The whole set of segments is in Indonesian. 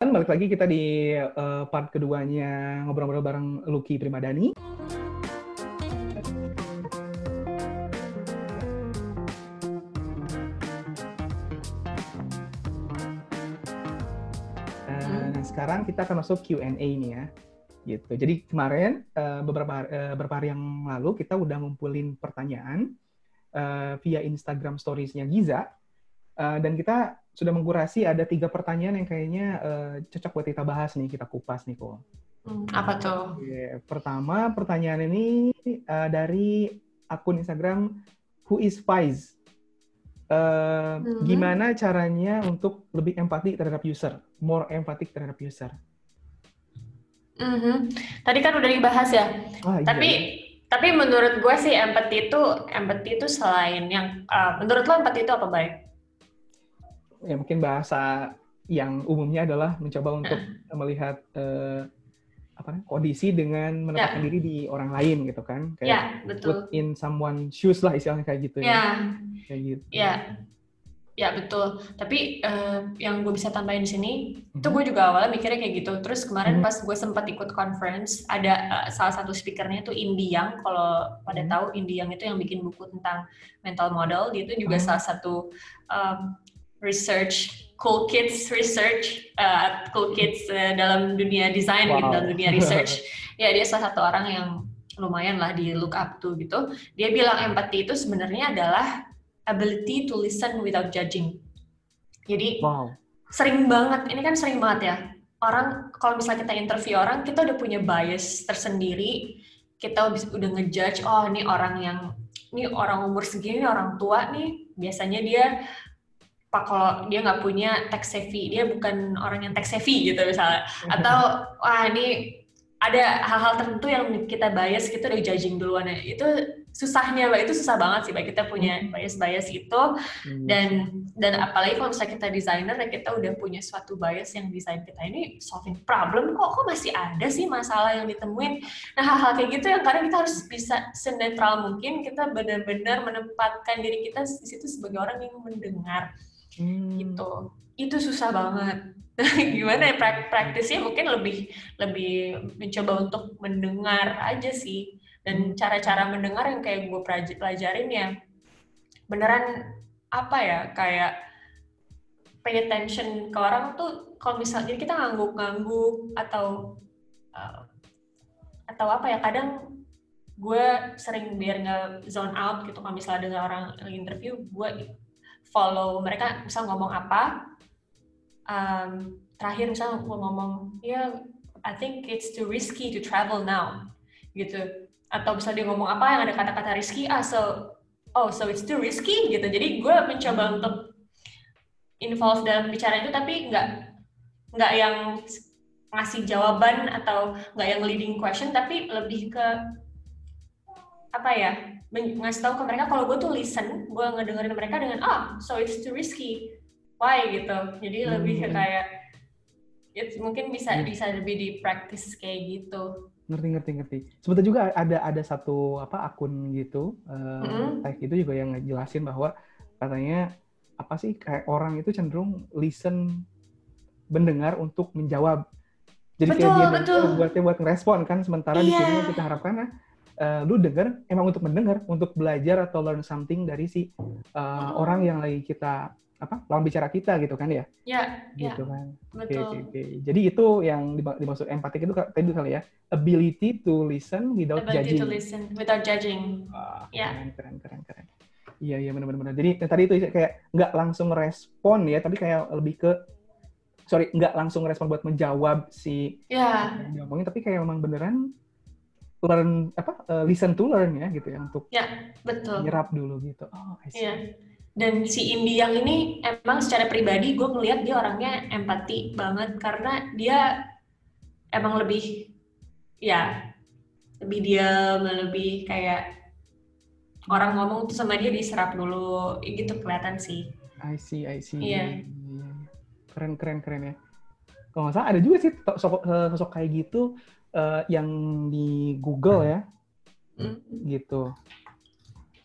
balik lagi kita di uh, part keduanya ngobrol-ngobrol bareng Lucky Primadani. Uh, nah, sekarang kita akan masuk Q&A nih ya. Gitu. Jadi kemarin uh, beberapa uh, beberapa hari yang lalu kita udah ngumpulin pertanyaan uh, via Instagram Stories-nya Giza uh, dan kita sudah mengkurasi ada tiga pertanyaan yang kayaknya uh, cocok buat kita bahas nih, kita kupas nih kok. Hmm, apa tuh? Yeah. Pertama, pertanyaan ini uh, dari akun Instagram Who is Faiz. Uh, hmm. Gimana caranya untuk lebih empati terhadap user, more empatik terhadap user? Mm -hmm. Tadi kan udah dibahas ya. Ah, tapi iya. tapi menurut gue sih empati itu empati itu selain yang uh, menurut lo empati itu apa baik? Ya mungkin bahasa yang umumnya adalah mencoba untuk uh. melihat uh, apa kondisi dengan menempatkan yeah. diri di orang lain gitu kan kayak yeah, betul. put in someone shoes lah istilahnya kayak gitu yeah. ya kayak gitu ya yeah. Ya betul. Tapi uh, yang gue bisa tambahin di sini, mm-hmm. itu gue juga awalnya mikirnya kayak gitu. Terus kemarin mm-hmm. pas gue sempat ikut conference, ada uh, salah satu speakernya itu Indi Yang. Kalau pada tahu Indi Yang itu yang bikin buku tentang mental model, dia itu juga mm-hmm. salah satu um, research cool kids research, uh, cool kids uh, dalam dunia desain wow. gitu, dalam dunia research. ya dia salah satu orang yang lumayan lah di look up to gitu. Dia bilang empati itu sebenarnya adalah ability to listen without judging. Jadi wow. sering banget, ini kan sering banget ya. Orang kalau misalnya kita interview orang, kita udah punya bias tersendiri. Kita udah ngejudge, oh ini orang yang ini orang umur segini, ini orang tua nih. Biasanya dia pak kalau dia nggak punya tech savvy, dia bukan orang yang tech savvy gitu misalnya. Atau wah ini ada hal-hal tertentu yang kita bias, kita udah judging duluan ya. Itu susahnya mbak itu susah banget sih mbak kita punya hmm. bias-bias itu hmm. dan dan apalagi kalau misalnya kita desainer ya kita udah punya suatu bias yang desain kita ini solving problem kok kok masih ada sih masalah yang ditemuin nah hal-hal kayak gitu yang kadang kita harus bisa senetral mungkin kita benar-benar menempatkan diri kita di situ sebagai orang yang mendengar hmm. gitu itu susah banget. Gimana ya praktisnya mungkin lebih lebih mencoba untuk mendengar aja sih. Dan cara-cara mendengar yang kayak gue pelajarin ya beneran apa ya kayak pay attention ke orang tuh kalau misalnya kita ngangguk-ngangguk atau uh, atau apa ya kadang gue sering biar nggak zone out gitu. Kalau misalnya dengan orang interview gue follow mereka misal ngomong apa um, terakhir misal gue ngomong ya yeah, I think it's too risky to travel now gitu. Atau bisa dia ngomong apa yang ada kata-kata risky ah so oh so it's too risky gitu. Jadi gue mencoba untuk involve dalam bicara itu tapi nggak nggak yang ngasih jawaban atau nggak yang leading question tapi lebih ke apa ya ngasih tahu ke mereka kalau gue tuh listen gue ngedengerin mereka dengan ah oh, so it's too risky why gitu jadi hmm. lebih ke kayak it, mungkin bisa hmm. bisa lebih di practice kayak gitu ngerti ngerti ngerti sebetulnya juga ada ada satu apa akun gitu uh, mm -hmm. itu juga yang ngejelasin bahwa katanya apa sih kayak orang itu cenderung listen mendengar untuk menjawab jadi betul, kayak dia betul. buatnya buat ngerespon kan sementara yeah. di sini iya. kita harapkan uh, lu denger emang untuk mendengar untuk belajar atau learn something dari si uh, oh. orang yang lagi kita apa lawan bicara kita gitu kan ya? Ya, gitu ya. kan. Betul. Okay, okay. Jadi itu yang dimaksud empatik itu tadi kali ya, ability to listen without ability judging. to listen without judging. Wah, ya. Keren, keren, keren, keren. Iya, iya benar-benar. Jadi tadi itu kayak nggak langsung respon ya, tapi kayak lebih ke sorry nggak langsung respon buat menjawab si ya. yang ngomongin, tapi kayak memang beneran learn apa uh, listen to learn ya gitu ya untuk ya betul. nyerap dulu gitu. Oh, I see. Yeah dan si Indi yang ini emang secara pribadi gue ngeliat dia orangnya empati banget karena dia emang lebih ya lebih diam lebih kayak orang ngomong tuh sama dia diserap dulu gitu kelihatan sih. I see I see. Iya. Keren keren keren ya. Kalau nggak salah ada juga sih sosok, sosok kayak gitu uh, yang di Google ya. Mm. gitu.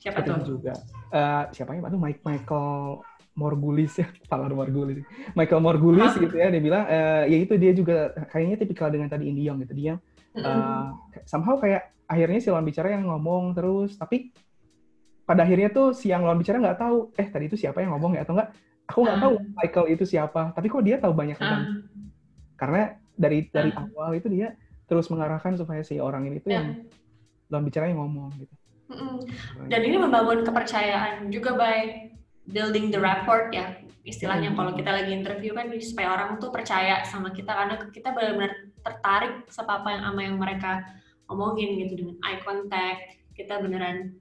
Siapa tuh? juga. Uh, siapa ya Mike Michael Morgulis ya, Valar Morgulis. Michael Morgulis huh? gitu ya, dia bilang. Uh, ya itu dia juga kayaknya tipikal dengan tadi Indiong gitu. Dia. Uh, somehow kayak akhirnya si lawan bicara yang ngomong terus, tapi pada akhirnya tuh si yang lawan bicara nggak tahu, eh tadi itu siapa yang ngomong ya? Atau enggak? Aku nggak tahu Michael itu siapa, tapi kok dia tahu banyak tentang. Karena dari dari awal itu dia terus mengarahkan supaya si orang ini tuh yeah. yang lawan bicara yang ngomong gitu. Dan ini membangun kepercayaan juga by building the rapport ya. Istilahnya kalau kita lagi interview kan supaya orang tuh percaya sama kita karena kita benar-benar tertarik sama apa yang sama yang mereka omongin gitu. Dengan eye contact kita beneran.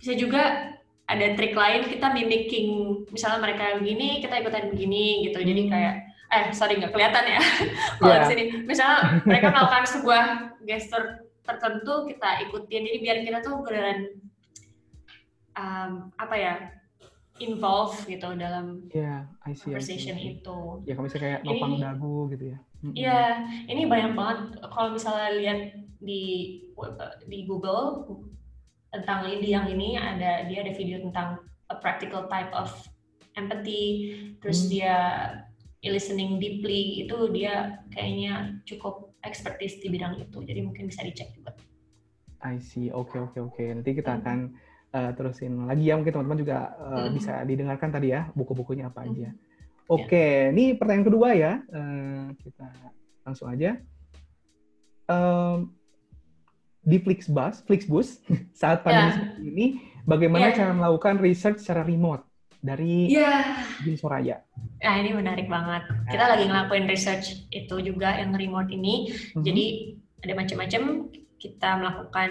Bisa juga ada trik lain kita mimicking. Misalnya mereka begini kita ikutan begini gitu. Jadi kayak eh sorry nggak kelihatan ya kalau yeah. di sini misalnya mereka melakukan sebuah gesture tertentu kita ikutin jadi biar kita tuh beneran um, apa ya involve gitu dalam yeah, I see, conversation I see. itu. Ya kalau misalnya kayak nopang ini, dagu gitu ya. Iya, ini banyak banget kalau misalnya lihat di di Google tentang Lidi yang ini ada dia ada video tentang a practical type of empathy, terus hmm. dia listening deeply itu dia kayaknya cukup expertise di bidang itu. Jadi mungkin bisa dicek juga. I see. Oke, okay, oke, okay, oke. Okay. Nanti kita hmm. akan uh, terusin lagi ya. Mungkin teman-teman juga uh, hmm. bisa didengarkan tadi ya buku-bukunya apa aja. Hmm. Oke, okay. Ya. ini pertanyaan kedua ya. Uh, kita langsung aja. Um, di Flixbus, Flixbus saat pandemi yeah. ini, bagaimana yeah. cara melakukan research secara remote? Dari yeah. Jim Soraya. Nah ini menarik banget. Kita lagi ngelakuin research itu juga yang remote ini. Mm-hmm. Jadi ada macam-macam. Kita melakukan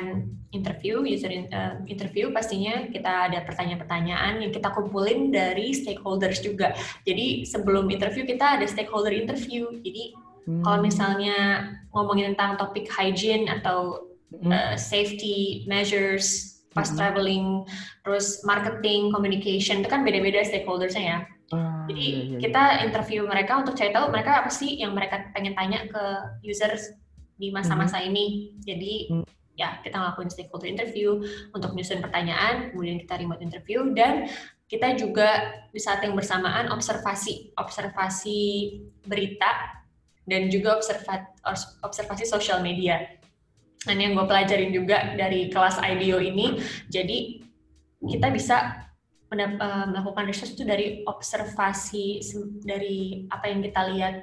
interview, user uh, interview pastinya kita ada pertanyaan-pertanyaan yang kita kumpulin dari stakeholders juga. Jadi sebelum interview kita ada stakeholder interview. Jadi hmm. kalau misalnya ngomongin tentang topik hygiene atau hmm. uh, safety measures pas hmm. traveling, terus marketing, communication itu kan beda-beda stakeholdersnya ya. Ah, Jadi iya, iya, kita iya. interview mereka untuk cari tahu mereka apa sih yang mereka pengen tanya ke users di masa-masa hmm. ini. Jadi hmm. ya kita ngelakuin stakeholder interview untuk menyusun pertanyaan, kemudian kita remote interview dan kita juga di saat yang bersamaan observasi, observasi berita dan juga observasi sosial media. Nah, ini yang gue pelajarin juga dari kelas IDEO ini. Jadi kita bisa eh, melakukan research itu dari observasi dari apa yang kita lihat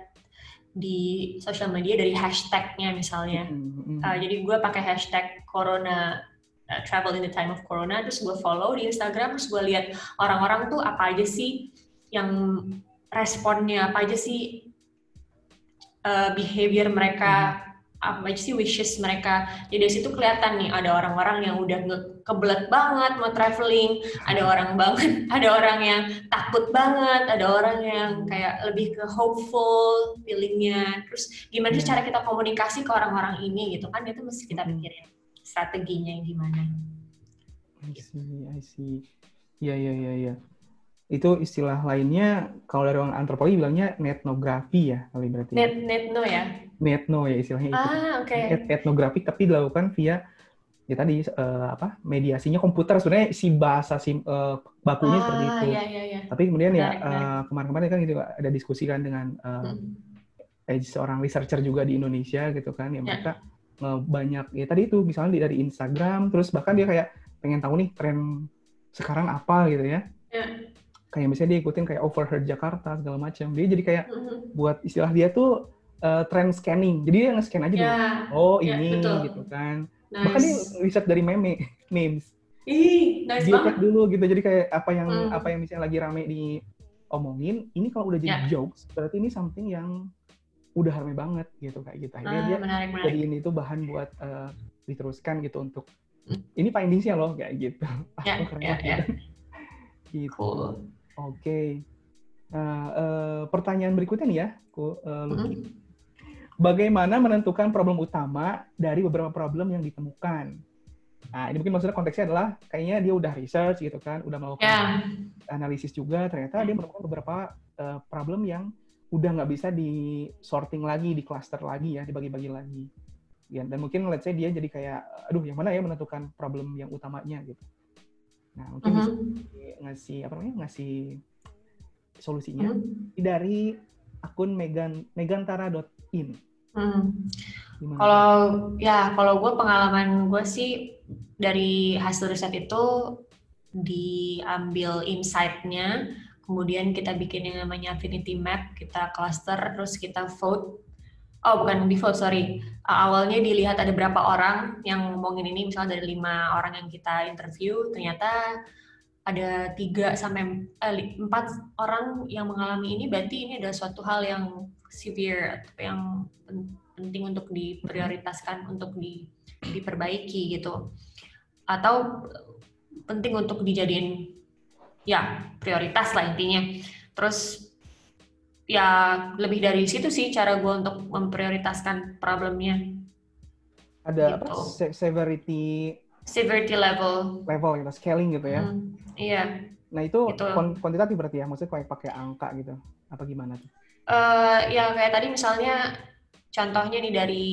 di sosial media dari hashtagnya misalnya. Mm-hmm. Uh, jadi gue pakai hashtag Corona uh, Travel in the Time of Corona, terus gue follow di Instagram, terus gue lihat orang-orang tuh apa aja sih yang responnya, apa aja sih uh, behavior mereka. Mm-hmm apa aja sih wishes mereka. Jadi dari situ kelihatan nih ada orang-orang yang udah kebelet banget mau traveling, ada orang banget, ada orang yang takut banget, ada orang yang kayak lebih ke hopeful feelingnya. Terus gimana sih iya. cara kita komunikasi ke orang-orang ini gitu kan itu mesti kita pikirin strateginya yang gimana. I see, I see. Iya, iya, iya, iya itu istilah lainnya kalau dari orang antropologi bilangnya netnografi ya kali berarti net netno ya netno ya istilahnya ah, itu okay. Et etnografi tapi dilakukan via ya tadi uh, apa mediasinya komputer sebenarnya si bahasa si uh, bakunya ah, seperti itu iya, iya, iya. tapi kemudian ya uh, kemarin-kemarin kan gitu ada diskusi kan dengan uh, hmm. eh, seorang researcher juga di Indonesia gitu kan ya, ya. mereka uh, banyak ya tadi itu misalnya dari Instagram terus bahkan dia kayak pengen tahu nih tren sekarang apa gitu ya, ya kayak misalnya dia ikutin kayak overheard Jakarta segala macam dia jadi kayak mm-hmm. buat istilah dia tuh uh, trend scanning jadi dia nge-scan aja yeah. dulu oh yeah, ini betul. gitu kan nice. bahkan dia riset dari meme memes Ih, nice dia cek dulu gitu jadi kayak apa yang mm. apa yang misalnya lagi rame di omongin ini kalau udah jadi yeah. jokes berarti ini something yang udah rame banget gitu kayak gitu akhirnya ah, dia menarik, menarik. jadi ini tuh bahan buat uh, diteruskan gitu untuk mm. ini findingsnya loh kayak gitu yeah, yeah, yeah. gitu cool. Oke. Okay. Nah, uh, pertanyaan berikutnya nih ya, ku, uh, Luki. Mm-hmm. Bagaimana menentukan problem utama dari beberapa problem yang ditemukan? Nah, ini mungkin maksudnya konteksnya adalah kayaknya dia udah research gitu kan, udah melakukan yeah. analisis juga, ternyata dia menemukan beberapa uh, problem yang udah nggak bisa di sorting lagi, di cluster lagi ya, dibagi-bagi lagi. Ya, dan mungkin let's say dia jadi kayak, aduh yang mana ya menentukan problem yang utamanya gitu. Nah, mungkin uh -huh. bisa ngasih apa namanya? ngasih solusinya hmm. dari akun megan megantara.in. Hmm. Kalau ya kalau gue pengalaman gue sih dari hasil riset itu diambil insight-nya, kemudian kita bikin yang namanya affinity map, kita cluster, terus kita vote. Oh bukan vote sorry. Awalnya dilihat ada berapa orang yang ngomongin ini, misalnya dari lima orang yang kita interview, ternyata ada tiga sampai eh, empat orang yang mengalami ini berarti ini adalah suatu hal yang severe atau yang penting untuk diprioritaskan untuk di, diperbaiki gitu atau penting untuk dijadiin ya prioritas lah intinya terus ya lebih dari situ sih cara gue untuk memprioritaskan problemnya. Ada gitu. apa severity severity level. level gitu scaling gitu ya? Hmm, iya. Nah itu gitu. kuantitatif berarti ya? Maksudnya kayak pakai angka gitu apa gimana tuh? Uh, ya kayak tadi misalnya contohnya nih dari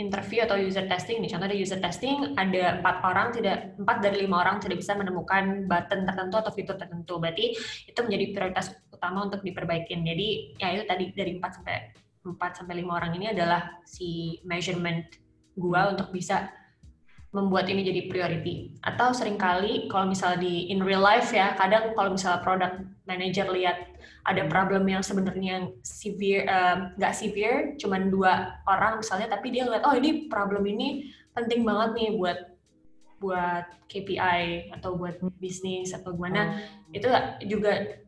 interview atau user testing nih. Contoh dari user testing ada empat orang tidak empat dari lima orang tidak bisa menemukan button tertentu atau fitur tertentu. Berarti itu menjadi prioritas utama untuk diperbaikin jadi ya itu tadi dari empat sampai empat sampai lima orang ini adalah si measurement gua untuk bisa membuat ini jadi priority. Atau sering kali kalau misalnya di in real life ya, kadang kalau misalnya product manager lihat ada problem yang sebenarnya severe, nggak uh, severe, cuman dua orang misalnya, tapi dia lihat oh ini problem ini penting banget nih buat buat KPI atau buat bisnis atau gimana, oh. itu juga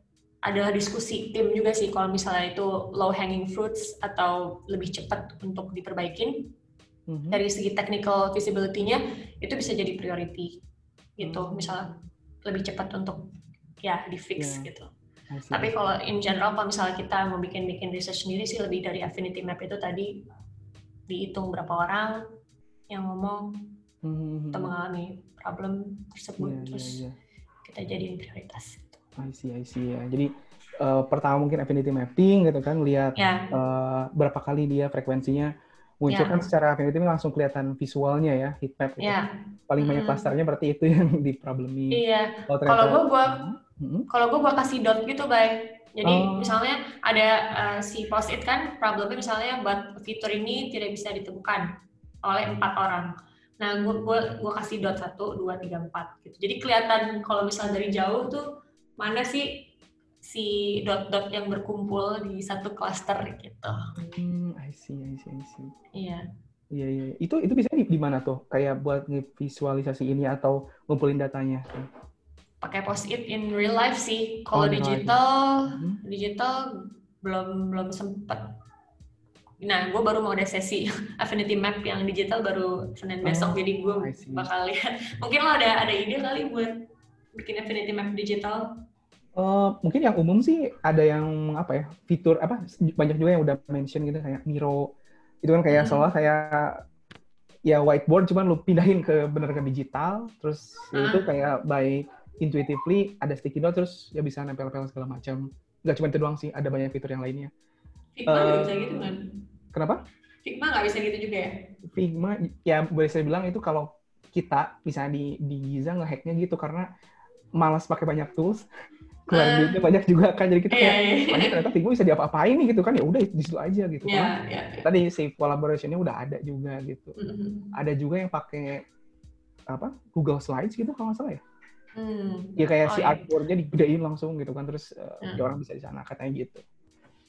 adalah diskusi tim juga sih kalau misalnya itu low hanging fruits atau lebih cepat untuk diperbaikin hmm dari segi technical visibility-nya itu bisa jadi priority gitu mm-hmm. misalnya lebih cepat untuk ya di fix yeah. gitu tapi kalau in general kalau misalnya kita mau bikin bikin research sendiri sih lebih dari affinity map itu tadi dihitung berapa orang yang ngomong mm-hmm. atau mengalami problem tersebut yeah, terus yeah, yeah. kita jadiin prioritas. I see I see ya jadi uh, pertama mungkin affinity mapping gitu kan lihat yeah. Ya. uh, berapa kali dia frekuensinya muncul yeah. kan secara affinity langsung kelihatan visualnya ya heat map gitu. Yeah. Paling banyak hmm. klasternya berarti itu yang di problemi. Iya. Kalau gue gua hmm. kalau gue gua kasih dot gitu, baik. Jadi oh. misalnya ada uh, si post it kan problemnya misalnya buat fitur ini tidak bisa ditemukan oleh empat orang. Nah, gue gua, gua kasih dot satu, dua, tiga, empat gitu. Jadi kelihatan kalau misalnya dari jauh tuh mana sih si dot-dot yang berkumpul di satu cluster gitu. Hmm, I see, I see, I see. Iya. Iya, iya. Itu itu bisa di, di mana tuh? Kayak buat visualisasi ini atau ngumpulin datanya? Pakai post-it in real life sih. Kalau oh, digital, hmm. digital belum belum sempet. Nah, gue baru mau ada sesi Affinity Map yang digital baru Senin besok, oh, jadi gue bakal lihat. Mungkin lo ada ada ide kali buat bikin Affinity Map digital? Uh, mungkin yang umum sih ada yang apa ya fitur apa banyak juga yang udah mention gitu kayak Miro itu kan kayak hmm. seolah kayak ya whiteboard cuman lu pindahin ke bener ke digital terus hmm. itu kayak by intuitively ada sticky note terus ya bisa nempel-nempel segala macam nggak cuma itu doang sih ada banyak fitur yang lainnya Figma uh, bisa gitu kan kenapa Figma nggak bisa gitu juga ya Figma ya boleh saya bilang itu kalau kita bisa di di Giza ngehacknya gitu karena malas pakai banyak tools keluar uh, duitnya banyak juga kan jadi kita kayak yeah, yeah. ternyata Figma bisa diapa-apain nih gitu kan ya udah di situ aja gitu yeah, kan yeah, yeah. tadi save collaborationnya udah ada juga gitu mm-hmm. ada juga yang pakai apa Google Slides gitu kalau nggak salah ya mm. ya kayak oh, si yeah. artboardnya digedein langsung gitu kan terus uh, yeah. orang bisa di sana katanya gitu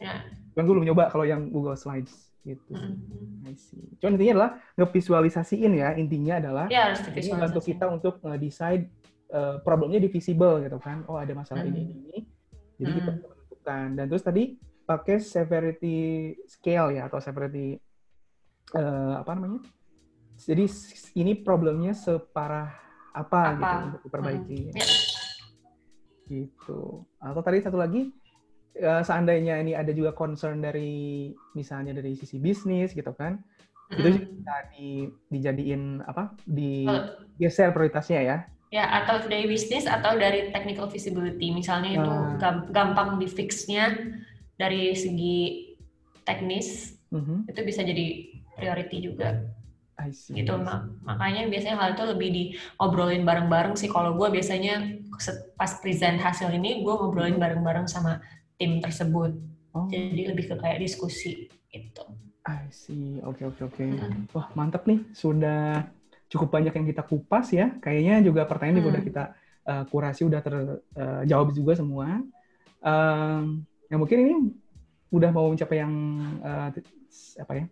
yeah. kan gue belum nyoba kalau yang Google Slides gitu mm-hmm. I see. Cuman intinya adalah ngevisualisasiin ya intinya adalah yeah, ini bantu kita untuk nge-decide uh, problemnya divisible gitu kan. Oh ada masalah hmm. ini ini. Jadi hmm. kita menentukan. Dan terus tadi pakai severity scale ya atau severity uh, apa namanya? Jadi ini problemnya separah apa, apa? gitu untuk diperbaiki. Hmm. Yeah. Gitu. Atau tadi satu lagi uh, seandainya ini ada juga concern dari misalnya dari sisi bisnis gitu kan. Itu bisa di, dijadiin apa? di geser prioritasnya ya Ya, atau dari bisnis atau dari technical visibility. Misalnya itu uh. gampang di fixnya dari segi teknis, uh-huh. itu bisa jadi priority juga. gitu makanya biasanya hal itu lebih diobrolin bareng-bareng sih kalau gue biasanya pas present hasil ini gue ngobrolin hmm. bareng-bareng sama tim tersebut oh. jadi lebih ke kayak diskusi gitu I see oke okay, oke okay, oke okay. hmm. wah mantap nih sudah cukup banyak yang kita kupas ya kayaknya juga pertanyaan hmm. juga udah kita uh, kurasi udah terjawab uh, juga semua um, ya mungkin ini udah mau mencapai yang uh, apa ya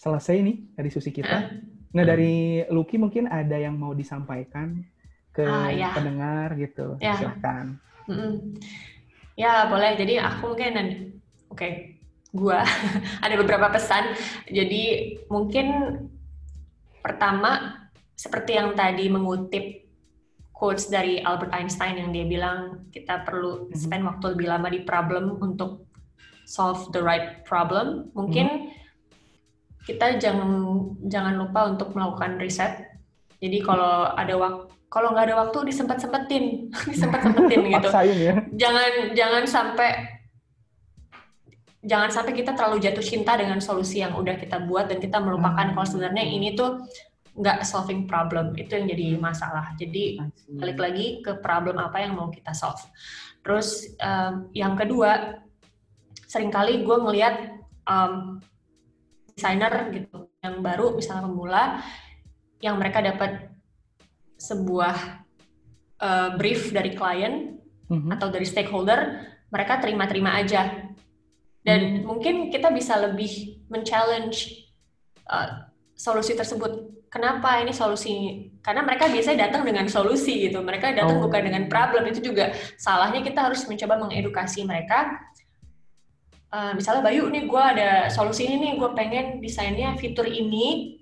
selesai nih dari susi kita. Nah dari Lucky mungkin ada yang mau disampaikan ke uh, ya. pendengar gitu, ya. silahkan. Mm -mm. Ya boleh. Jadi aku mungkin, oke, okay. gua ada beberapa pesan. Jadi mungkin pertama seperti yang tadi mengutip quotes dari Albert Einstein yang dia bilang kita perlu mm-hmm. spend waktu lebih lama di problem untuk solve the right problem, mungkin hmm. kita jangan jangan lupa untuk melakukan riset. Jadi kalau ada waktu kalau nggak ada waktu disempet sempetin, disempet sempetin gitu. ya. Jangan jangan sampai jangan sampai kita terlalu jatuh cinta dengan solusi yang udah kita buat dan kita melupakan hmm. kalau sebenarnya ini tuh nggak solving problem itu yang jadi masalah. Jadi balik lagi ke problem apa yang mau kita solve. Terus um, yang kedua sering kali gue ngelihat um, desainer gitu yang baru misalnya pemula yang mereka dapat sebuah uh, brief dari klien mm-hmm. atau dari stakeholder mereka terima-terima aja dan mm-hmm. mungkin kita bisa lebih men-challenge uh, solusi tersebut kenapa ini solusi? Karena mereka biasanya datang dengan solusi gitu. Mereka datang oh. bukan dengan problem. Itu juga salahnya kita harus mencoba mengedukasi mereka. Uh, misalnya Bayu nih gue ada solusi ini nih. Gue pengen desainnya fitur ini.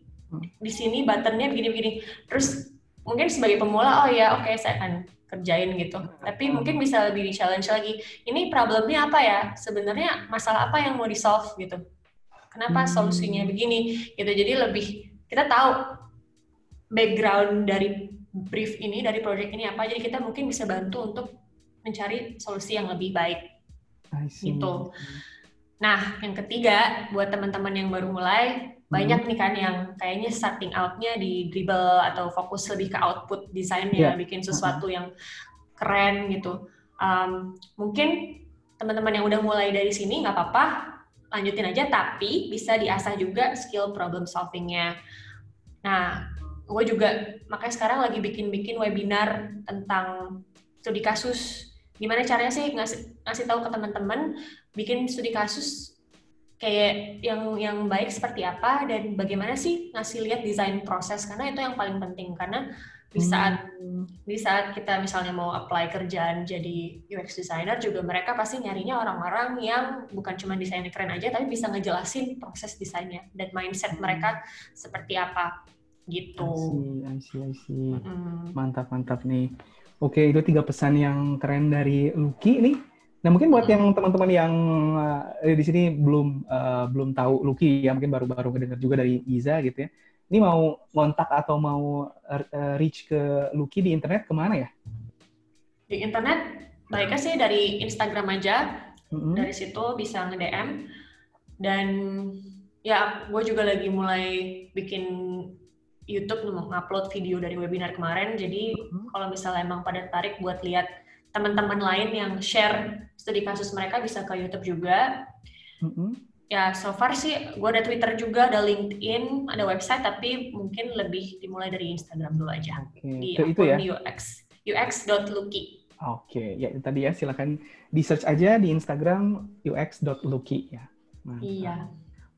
Di sini buttonnya begini-begini. Terus mungkin sebagai pemula oh ya oke okay, saya akan kerjain gitu. Tapi mungkin bisa lebih di challenge lagi. Ini problemnya apa ya? Sebenarnya masalah apa yang mau di solve gitu. Kenapa hmm. solusinya begini? Gitu. Jadi lebih kita tahu background dari brief ini dari project ini apa jadi kita mungkin bisa bantu untuk mencari solusi yang lebih baik gitu Nah, yang ketiga, buat teman-teman yang baru mulai, banyak hmm. nih kan yang kayaknya starting out-nya di dribble atau fokus lebih ke output desainnya, yeah. bikin sesuatu yang keren gitu. Um, mungkin teman-teman yang udah mulai dari sini nggak apa-apa, lanjutin aja, tapi bisa diasah juga skill problem solving-nya. Nah, gue juga makanya sekarang lagi bikin-bikin webinar tentang studi kasus gimana caranya sih ngasih ngasih tahu ke teman-teman bikin studi kasus kayak yang yang baik seperti apa dan bagaimana sih ngasih lihat desain proses karena itu yang paling penting karena di saat hmm. di saat kita misalnya mau apply kerjaan jadi UX designer juga mereka pasti nyarinya orang-orang yang bukan cuma desainnya keren aja tapi bisa ngejelasin proses desainnya dan mindset hmm. mereka seperti apa gitu. I see, I see, I see. Hmm. Mantap, mantap nih. Oke, itu tiga pesan yang keren dari Lucky nih. Nah, mungkin buat yang teman-teman yang uh, di sini belum uh, belum tahu Lucky ya, mungkin baru-baru mendengar juga dari Iza gitu ya. Ini mau kontak atau mau uh, reach ke Lucky di internet ke mana ya? Di internet, baiknya sih dari Instagram aja. Mm-hmm. Dari situ bisa nge-DM. Dan ya, gue juga lagi mulai bikin YouTube ngupload video dari webinar kemarin. Jadi mm-hmm. kalau misalnya emang pada tarik buat lihat teman-teman lain yang share studi kasus mereka bisa ke YouTube juga. Mm-hmm. Ya, so far sih gue ada Twitter juga, ada LinkedIn, ada website, tapi mungkin lebih dimulai dari Instagram dulu aja. Okay. Di itu, itu ya? UX, ux.lucky. Oke, okay. ya tadi ya silakan di search aja di Instagram ux.lucky ya. Mantap. Iya.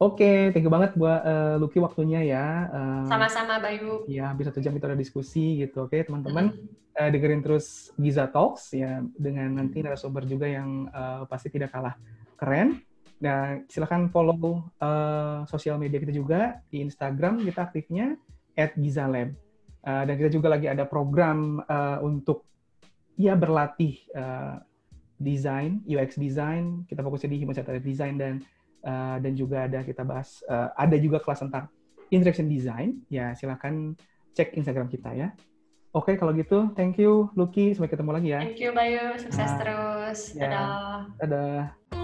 Oke, okay, thank you banget buat uh, Lucky waktunya ya. Uh, Sama-sama, Bayu. Ya, bisa satu jam kita ada diskusi gitu. Oke, okay, teman-teman, mm. uh, dengerin terus Giza Talks ya dengan nanti narasumber juga yang uh, pasti tidak kalah keren. Nah, silakan follow uh, sosial media kita juga di Instagram kita aktifnya @gizalab. Uh, dan kita juga lagi ada program uh, untuk ya berlatih uh, desain, UX design. Kita fokusnya di human centered design dan uh, dan juga ada kita bahas uh, ada juga kelas tentang interaction design. Ya silahkan cek Instagram kita ya. Oke kalau gitu thank you Lucky. Sampai ketemu lagi ya. Thank you Bayu. Sukses uh, terus. ya. dadah. Dadah